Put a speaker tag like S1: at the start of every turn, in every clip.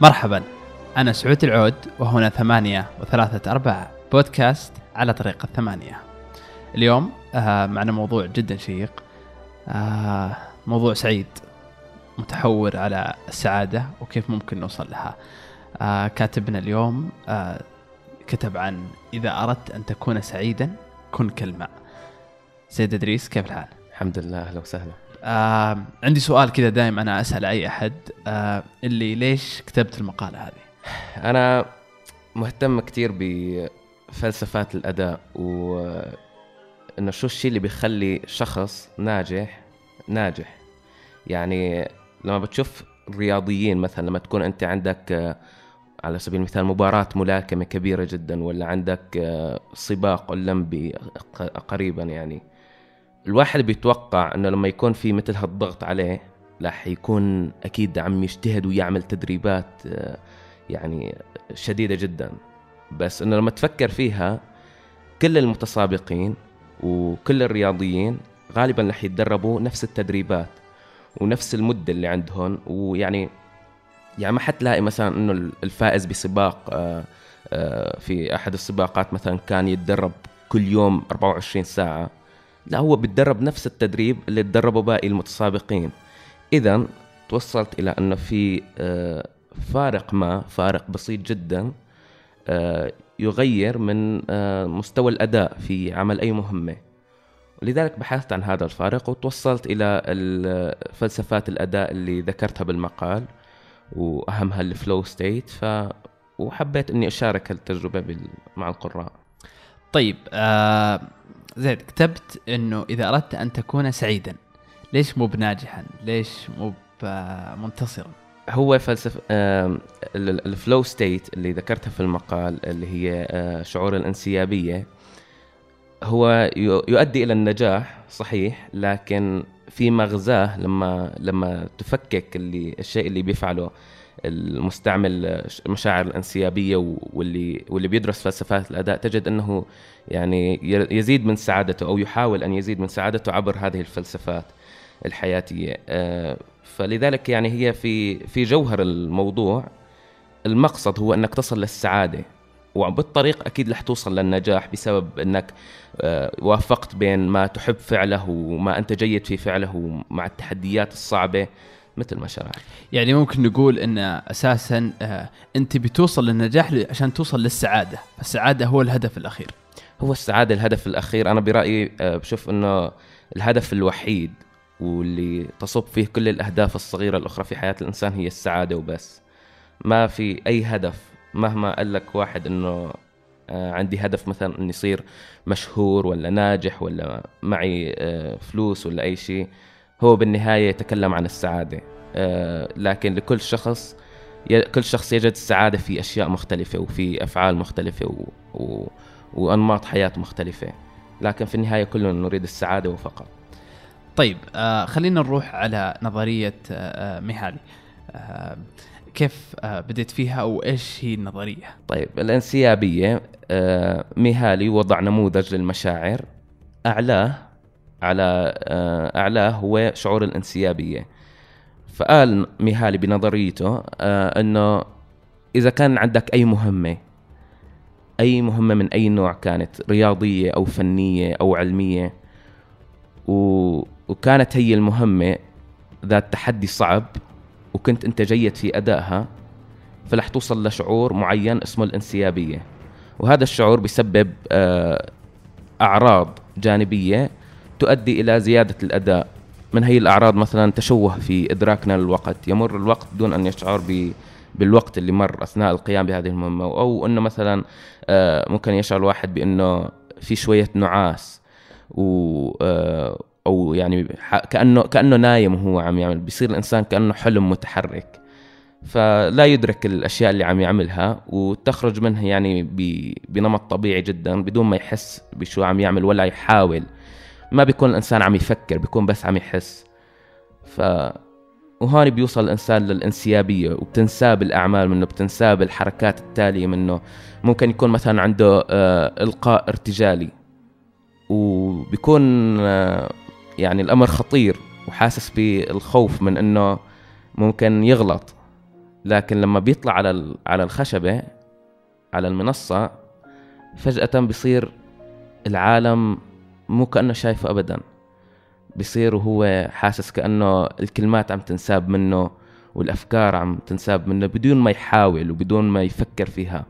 S1: مرحبا. أنا سعود العود وهنا ثمانية وثلاثة أرباع. بودكاست على طريق الثمانية. اليوم آه معنا موضوع جدا شيق. آه موضوع سعيد متحور على السعادة وكيف ممكن نوصل لها. آه كاتبنا اليوم كتب عن إذا أردت أن تكون سعيدا كن كالماء. سيد إدريس كيف الحال؟
S2: الحمد لله أهلا وسهلا.
S1: آه عندي سؤال كذا دائما أنا أسأل أي أحد آه اللي ليش كتبت المقالة هذه؟
S2: أنا مهتم كثير بفلسفات الأداء و انه شو الشيء اللي بيخلي شخص ناجح ناجح يعني لما بتشوف الرياضيين مثلا لما تكون أنت عندك آه، على سبيل المثال مباراة ملاكمة كبيرة جدا ولا عندك آه، سباق أولمبي قريبا يعني الواحد بيتوقع إنه لما يكون في مثل هالضغط عليه راح يكون أكيد عم يجتهد ويعمل تدريبات آه، يعني شديدة جدا. بس إنه لما تفكر فيها كل المتسابقين وكل الرياضيين غالبا رح يتدربوا نفس التدريبات ونفس المدة اللي عندهم. ويعني يعني ما حتلاقي مثلا إنه الفائز بسباق آه، آه، في أحد السباقات مثلا كان يتدرب كل يوم 24 ساعة. لا هو بيتدرب نفس التدريب اللي تدربه باقي المتسابقين اذا توصلت إلى انه في آه، فارق ما فارق بسيط جدا آه، يغير من آه، مستوى الأداء في عمل أي مهمة لذلك بحثت عن هذا الفارق وتوصلت إلى ال- فلسفات الأداء اللي ذكرتها بالمقال وأهمها ال flow state ف وحبيت إني أشارك هالتجربة. مع القراء
S1: طيب آه زيد كتبت إنه إذا أردت أن تكون سعيدا ليش مو بناجحا؟ ليش مو منتصرا؟
S2: هو فلسفة ال flow state اللي ذكرتها في المقال اللي هي آه، شعور الانسيابية هو يؤدي إلى النجاح صحيح لكن في مغزاه لما لما تفكك اللي الشيء اللي بيفعله المستعمل مشاعر الانسيابية و- واللي واللي بيدرس فلسفات الأداء تجد أنه يعني يزيد من سعادته أو يحاول أن يزيد من سعادته عبر هذه الفلسفات الحياتية. آه، فلذلك يعني هي في في جوهر الموضوع المقصد هو أنك تصل للسعادة. وبالطريق أكيد رح توصل للنجاح بسبب أنك آه، وافقت بين ما تحب فعله وما أنت جيد في فعله ومع التحديات الصعبة. مثل ما شرحت
S1: يعني ممكن نقول إن أساسا آه أنت بتوصل للنجاح عشان توصل للسعادة، السعادة هو الهدف الأخير.
S2: هو السعادة الهدف الأخير. أنا برأيي آه، بشوف إنه الهدف الوحيد واللي تصب فيه كل الأهداف الصغيرة الأخرى في حياة الإنسان هي السعادة وبس. ما في أي هدف مهما قال لك واحد إنه آه، عندي هدف مثلا اني اصير مشهور ولا ناجح ولا معي فلوس ولا أي شيء هو بالنهاية يتكلم عن السعادة آه، لكن لكل شخص كل شخص يجد السعادة في أشياء مختلفة وفي أفعال مختلفة و... و... وأنماط حياة مختلفة لكن في النهاية كلنا نريد السعادة وفقط
S1: طيب آه خلينا نروح على نظرية آه آه، ميهالي. آه كيف آه بديت فيها وايش هي النظرية؟
S2: طيب الانسيابية آه، ميهالي وضع نموذج للمشاعر أعلاه على آه، أعلاه هو شعور الانسيابية. فقال ميهالي بنظريته آه، أنه إذا كان عندك أي مهمة أي مهمة من أي نوع كانت رياضية أو فنية أو علمية و... وكانت هي المهمة ذات تحدي صعب وكنت أنت جيد في أدائها فرح توصل لشعور معين اسمه الانسيابية. وهذا الشعور بيسبب آه، أعراض جانبية تؤدي إلى زيادة الأداء. من هي الأعراض؟ مثلا تشوه في إدراكنا للوقت يمر الوقت دون أن يشعر ب بالوقت اللي مر أثناء القيام بهذه المهمة. أو أنه مثلا آه، ممكن يشعر الواحد بأنه في شوية نعاس. و آه، أو يعني كأنه كأنه نايم وهو عم يعمل. بيصير الإنسان كأنه حلم متحرك. فلا يدرك الأشياء اللي عم يعملها. وتخرج منها يعني بنمط طبيعي جدا بدون ما يحس بشو عم يعمل ولا يحاول. ما بيكون الإنسان عم يفكر بيكون بس عم يحس. ف وهون بيوصل الإنسان للانسيابية وبتنساب الاعمال منه بتنساب الحركات التالية منه. ممكن يكون مثلا عنده آه، إلقاء ارتجالي وبيكون آه، يعني الأمر خطير وحاسس بالخوف من إنه ممكن يغلط. لكن لما بيطلع على على الخشبة على المنصة فجأة بصير العالم مو كأنه شايفه ابدا. بصير وهو حاسس كأنه الكلمات عم تنساب منه والأفكار عم تنساب منه بدون ما يحاول وبدون ما يفكر فيها.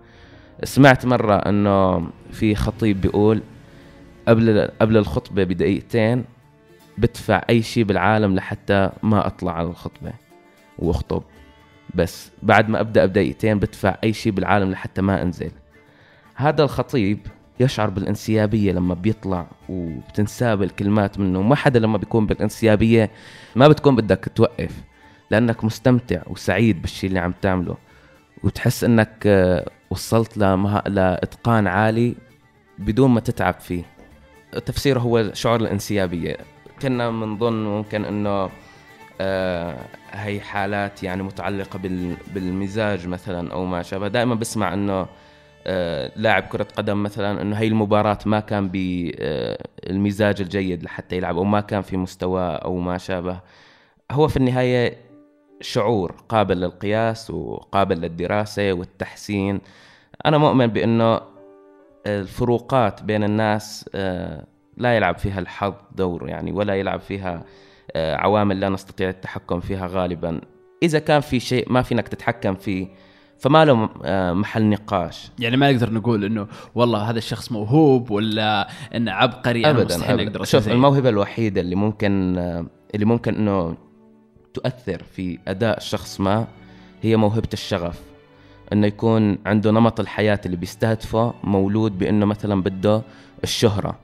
S2: سمعت مرة إنه في خطيب بيقول قبل قبل الخطبة بدقيقتين بدفع أي شيء بالعالم لحتى ما أطلع على الخطبة وأخطب. بس بعد ما أبدأ بدقيقتين بدفع أي شيء بالعالم لحتى ما أنزل. هذا الخطيب يشعر بالانسيابية لما بيطلع وبتنساب الكلمات منه. ما حدا لما بيكون بالانسيابية ما بتكون بدك توقف لأنك مستمتع وسعيد بالشيء اللي عم تعمله. وتحس إنك آه، وصلت لمها... لإتقان عالي بدون ما تتعب فيه. تفسيره هو شعور الانسيابية. كنا بنظن ممكن إنه آه هي حالات يعني متعلقة بال... بالمزاج مثلا أو ما شابه. دائما بسمع إنه لاعب كرة قدم مثلا إنه هي المباراة ما كان بالمزاج الجيد لحتى يلعب أو ما كان في مستواه أو ما شابه. هو في النهاية شعور قابل للقياس وقابل للدراسة والتحسين. أنا مؤمن بإنه الفروقات بين الناس آه، لا يلعب فيها الحظ دور يعني ولا يلعب فيها آه، عوامل لا نستطيع التحكم فيها غالبا. إذا كان في شيء ما فينك تتحكم فيه فما له آه، محل نقاش
S1: يعني ما نقدر نقول إنه والله هذا الشخص موهوب ولا إنه عبقري
S2: ابدا,
S1: مستحيل
S2: أبداً.
S1: أقدر
S2: شوف. الموهبة الوحيدة اللي ممكن آه، اللي ممكن إنه تؤثر في أداء شخص ما هي موهبة الشغف إنه يكون عنده نمط الحياة اللي بيستهدفه مولود بإنه مثلا بده الشهرة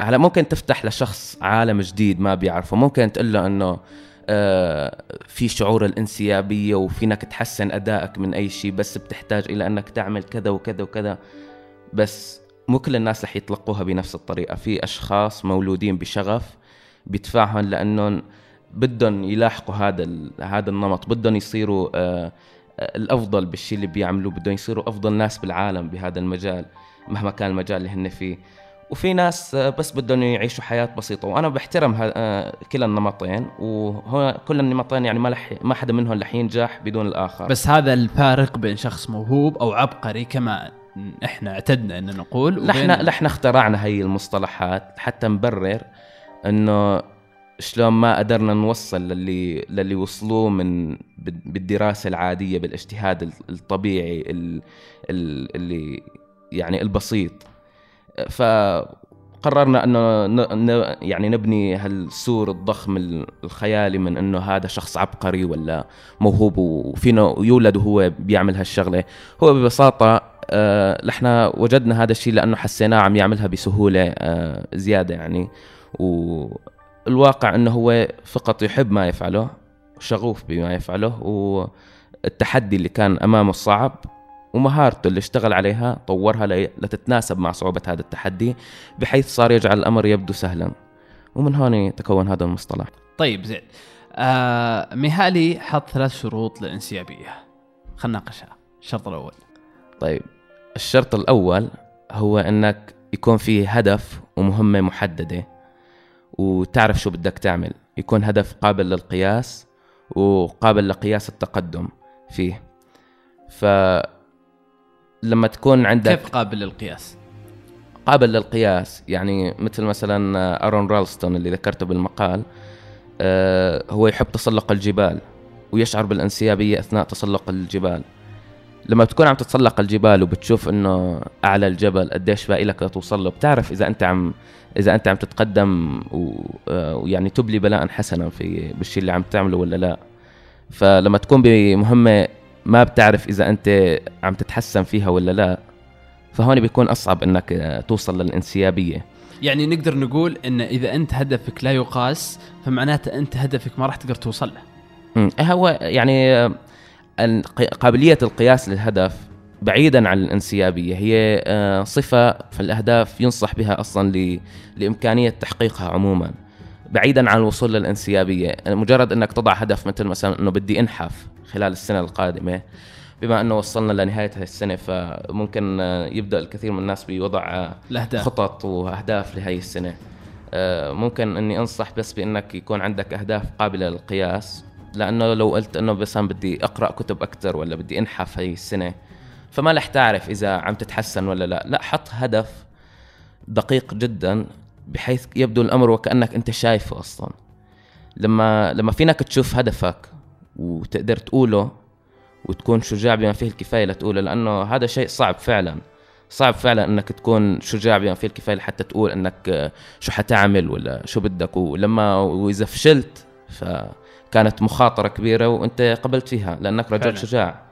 S2: على ممكن تفتح لشخص عالم جديد ما بيعرفه ممكن تقول له إنه في شعور الانسيابية وفينك تحسن أدائك من أي شيء بس بتحتاج إلى أنك تعمل كذا وكذا وكذا. بس مو كل الناس رح يتلقوها بنفس الطريقة. في أشخاص مولودين بشغف بيدفعهم لانهم بدهم يلاحقوا هذا هذا النمط. بدهم يصيروا آه، آه، الأفضل بالشيء اللي بيعملوه. بدهم يصيروا أفضل ناس بالعالم بهذا المجال مهما كان المجال اللي هن فيه. وفي ناس آه، بس بدهم يعيشوا حياة بسيطة وأنا بحترم آه، كلا النمطين وهو كل النمطين يعني ما لح ما حدا منهم رح ينجح بدون الآخر.
S1: بس هذا الفارق بين شخص موهوب أو عبقري كما إحنا اعتدنا ان نقول وبين-
S2: نحن نحن اخترعنا هي المصطلحات حتى نبرر إنه شلون ما قدرنا نوصل للي للي وصلوه من بال- بالدراسة العادية بالإجتهاد الطبيعي ال- ال- اللي يعني البسيط. فقررنا أنه يعني نبني هالسور الضخم ال- الخيالي من أنه هذا شخص عبقري ولا موهوب وفينه يولد وهو بيعمل هالشغلة. هو ببساطة آه، نحن وجدنا هذا الشيء لأنه حسيناه عم يعملها بسهولة آه، زيادة يعني. والواقع أنه هو فقط يحب ما يفعله شغوف بما يفعله والتحدي اللي كان أمامه صعب. ومهارته اللي اشتغل عليها طورها لتتناسب مع صعوبة هذا التحدي بحيث صار يجعل الأمر يبدو سهلا. ومن هون تكون هذا المصطلح.
S1: طيب زين. آه ميهالي حط ثلاث شروط للانسيابية. خلينا نناقشها. الشرط الأول.
S2: طيب. الشرط الأول هو أنك يكون في هدف ومهمة محددة وتعرف شو بدك تعمل. يكون هدف قابل للقياس وقابل لقياس التقدم فيه. فلما تكون عندك
S1: كيف قابل للقياس؟
S2: قابل للقياس يعني مثل مثلا أرون رالستون اللي ذكرته بالمقال آه، هو يحب تسلق الجبال ويشعر بالانسيابية أثناء تسلق الجبال لما بتكون عم تتسلق الجبال وبتشوف إنه أعلى الجبل قديش باقي لك لتوصل له بتعرف إذا أنت عم إذا أنت عم تتقدم آه، ويعني تبلي بلاء حسنا في بالشيء اللي عم تعمله ولا لا فلما تكون بمهمة ما بتعرف إذا أنت عم تتحسن فيها ولا لا. فهون بيكون أصعب إنك آه، توصل للانسيابية.
S1: يعني نقدر نقول إن إذا أنت هدفك لا يقاس فمعناته أنت هدفك ما راح تقدر توصل له.
S2: مم. هو يعني آه، قابلية القياس للهدف بعيدا عن الانسيابية هي آه، صفة في الأهداف ينصح بها أصلا لإمكانية تحقيقها عموما. بعيدا عن الوصول للانسيابية. مجرد إنك تضع هدف مثل مثلا إنه بدي أنحف خلال السنة القادمة بما إنه وصلنا لنهاية السنة فممكن يبدأ الكثير من الناس بوضع
S1: الأهداف.
S2: خطط وأهداف لهي السنة. آه، ممكن إني أنصح بس بإنك يكون عندك أهداف قابلة للقياس لأنه لو قلت إنه مثلا بدي أقرأ كتب أكثر ولا بدي أنحف هي السنة فما رح تعرف إذا عم تتحسن ولا لا. لا حط هدف دقيق جدا بحيث يبدو الأمر وكأنك أنت شايفه أصلا. لما لما فينك تشوف هدفك وتقدر تقوله وتكون شجاع بما فيه الكفاية لتقوله لأنه هذا شيء صعب فعلا. صعب فعلا إنك تكون شجاع بما فيه الكفاية لحتى تقول إنك شو حتعمل ولا شو بدك. ولما وإذا فشلت فكانت مخاطرة كبيرة وأنت قبلت فيها لأنك رجل فعلا. شجاع.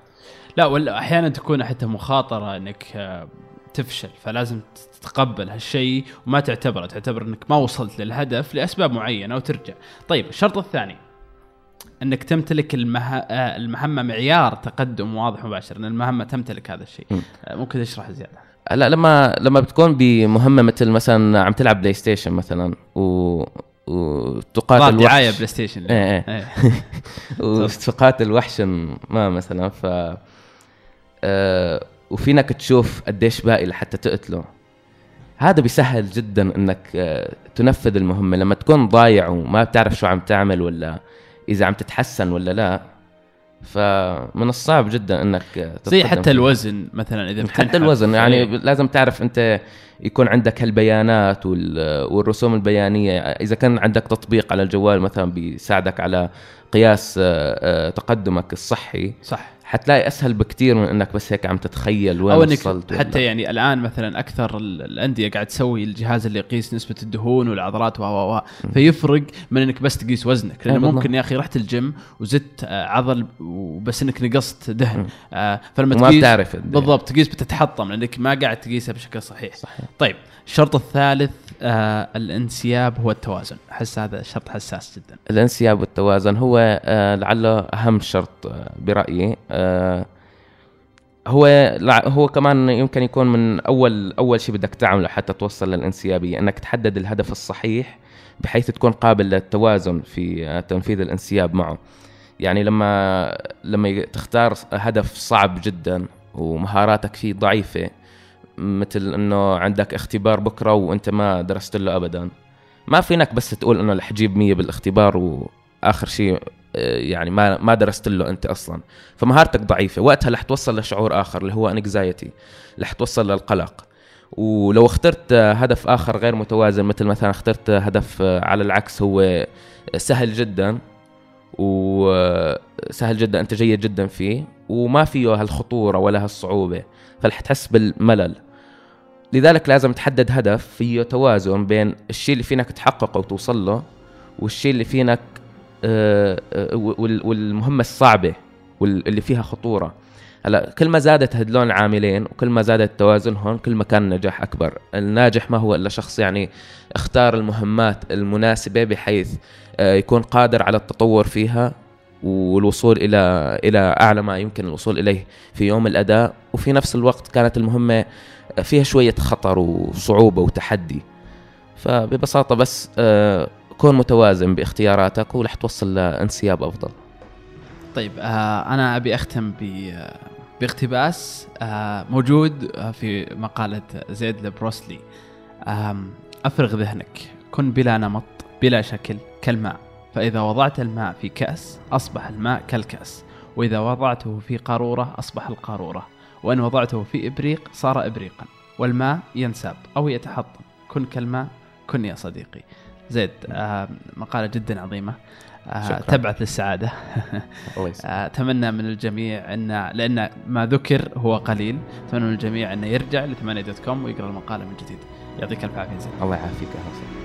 S1: لا ولا أحيانا تكون حتى مخاطرة إنك آه، تفشل فلازم تتقبل هالشيء وما تعتبره تعتبر إنك ما وصلت للهدف لأسباب معينة وترجع. طيب الشرط الثاني إنك تمتلك المه... المهمة معيار تقدم واضح ومباشر إن المهمة تمتلك هذا الشيء. آه، ممكن تشرح زيادة.
S2: لا لما لما بتكون بمهمة مثل مثلا عم تلعب PlayStation مثلا و وتقاتل
S1: دعاية PlayStation.
S2: إيه إيه, إيه. وتقاتل وحش ما مثلا ف آه وفينك تشوف قديش باقي لحتى تقتله. هذا بيسهل جدا إنك آه تنفذ المهمة. لما تكون ضايع وما بتعرف شو عم تعمل ولا إذا عم تتحسن ولا لا فمن الصعب جدا إنك
S1: زي حتى. الوزن مثلا إذا
S2: حتى الوزن يعني لازم تعرف أنت يكون عندك هالبيانات والرسوم البيانية. إذا كان عندك تطبيق على الجوال مثلا بيساعدك على قياس آه، آه، تقدمك الصحي
S1: صح.
S2: حتلاقي أسهل بكثير من إنك بس هيك عم تتخيل وين
S1: أو إنك وصلت حتى ولا. يعني الآن مثلا أكثر الأندية قاعد تسوي الجهاز اللي يقيس نسبة الدهون والعضلات و و فيفرق من إنك بس تقيس وزنك. لأنه إيه، ممكن يا أخي رحت الجيم وزدت آه، عضل وبس إنك نقصت دهن.
S2: آه فلما تقيس ما بتعرف
S1: بالضبط تقيس بتتحطم لأنك ما قاعد تقيسها بشكل صحيح. صحيح. طيب الشرط الثالث آه الانسياب هو التوازن. أحس هذا شرط حساس جدا.
S2: الانسياب والتوازن هو آه لعله أهم شرط آه برأيي. هو هو كمان يمكن يكون من أول أول شيء بدك تعمله حتى توصل للانسيابية إنك تحدد الهدف الصحيح بحيث تكون قابل للتوازن في تنفيذ الانسياب معه. يعني لما لما تختار هدف صعب جدا ومهاراتك فيه ضعيفة مثل إنه عندك اختبار بكرة وأنت ما درست له ابدا. ما فينك بس تقول إنه رح جيب 100 بالاختبار وآخر شيء آه، يعني ما ما درست له أنت أصلا. فمهارتك ضعيفة. وقتها رح توصل لشعور آخر اللي هو انكزايتي رح توصل للقلق. ولو اخترت هدف آخر غير متوازن مثل مثلا اخترت هدف على العكس هو سهل جدا. وسهل جدا أنت جيد جدا فيه. وما فيه هالخطورة ولا هالصعوبة. فرح تحس بالملل. لذلك لازم تحدد هدف فيه توازن بين الشيء اللي فينك تحققه وتوصل له والشيء اللي فينك آه، آه، والمهمة الصعبة واللي فيها خطورة. هلا كل ما زادت هدلون العاملين وكل ما زادت توازنهم كل ما كان النجاح أكبر. الناجح ما هو إلا شخص يعني اختار المهمات المناسبة بحيث آه، يكون قادر على التطور فيها والوصول إلى إلى أعلى ما يمكن الوصول إليه في يوم الأداء. وفي نفس الوقت كانت المهمة فيها شوية خطر وصعوبة وتحدي. فببساطة بس آه، كون متوازن باختياراتك ورح توصل لانسياب أفضل.
S1: طيب آه أنا أبي أختم ب باقتباس آه موجود في مقالة زيد لبروسلي. أفرغ ذهنك كن بلا نمط بلا شكل كالماء. فإذا وضعت الماء في كأس أصبح الماء كالكأس. وإذا وضعته في قارورة أصبح القارورة. وإن وضعته في إبريق صار إبريقا والماء ينساب أو يتحطم. كن كالماء كن يا صديقي. زيد آه مقالة جدا عظيمة. آه تبعث للسعادة. آه أتمنى من الجميع أن لأن ما ذكر هو قليل. أتمنى من الجميع أنه يرجع لثمانية دوت كوم ويقرأ المقالة من جديد. يعطيك الف عافية زيد.
S2: الله يعافيك أهلا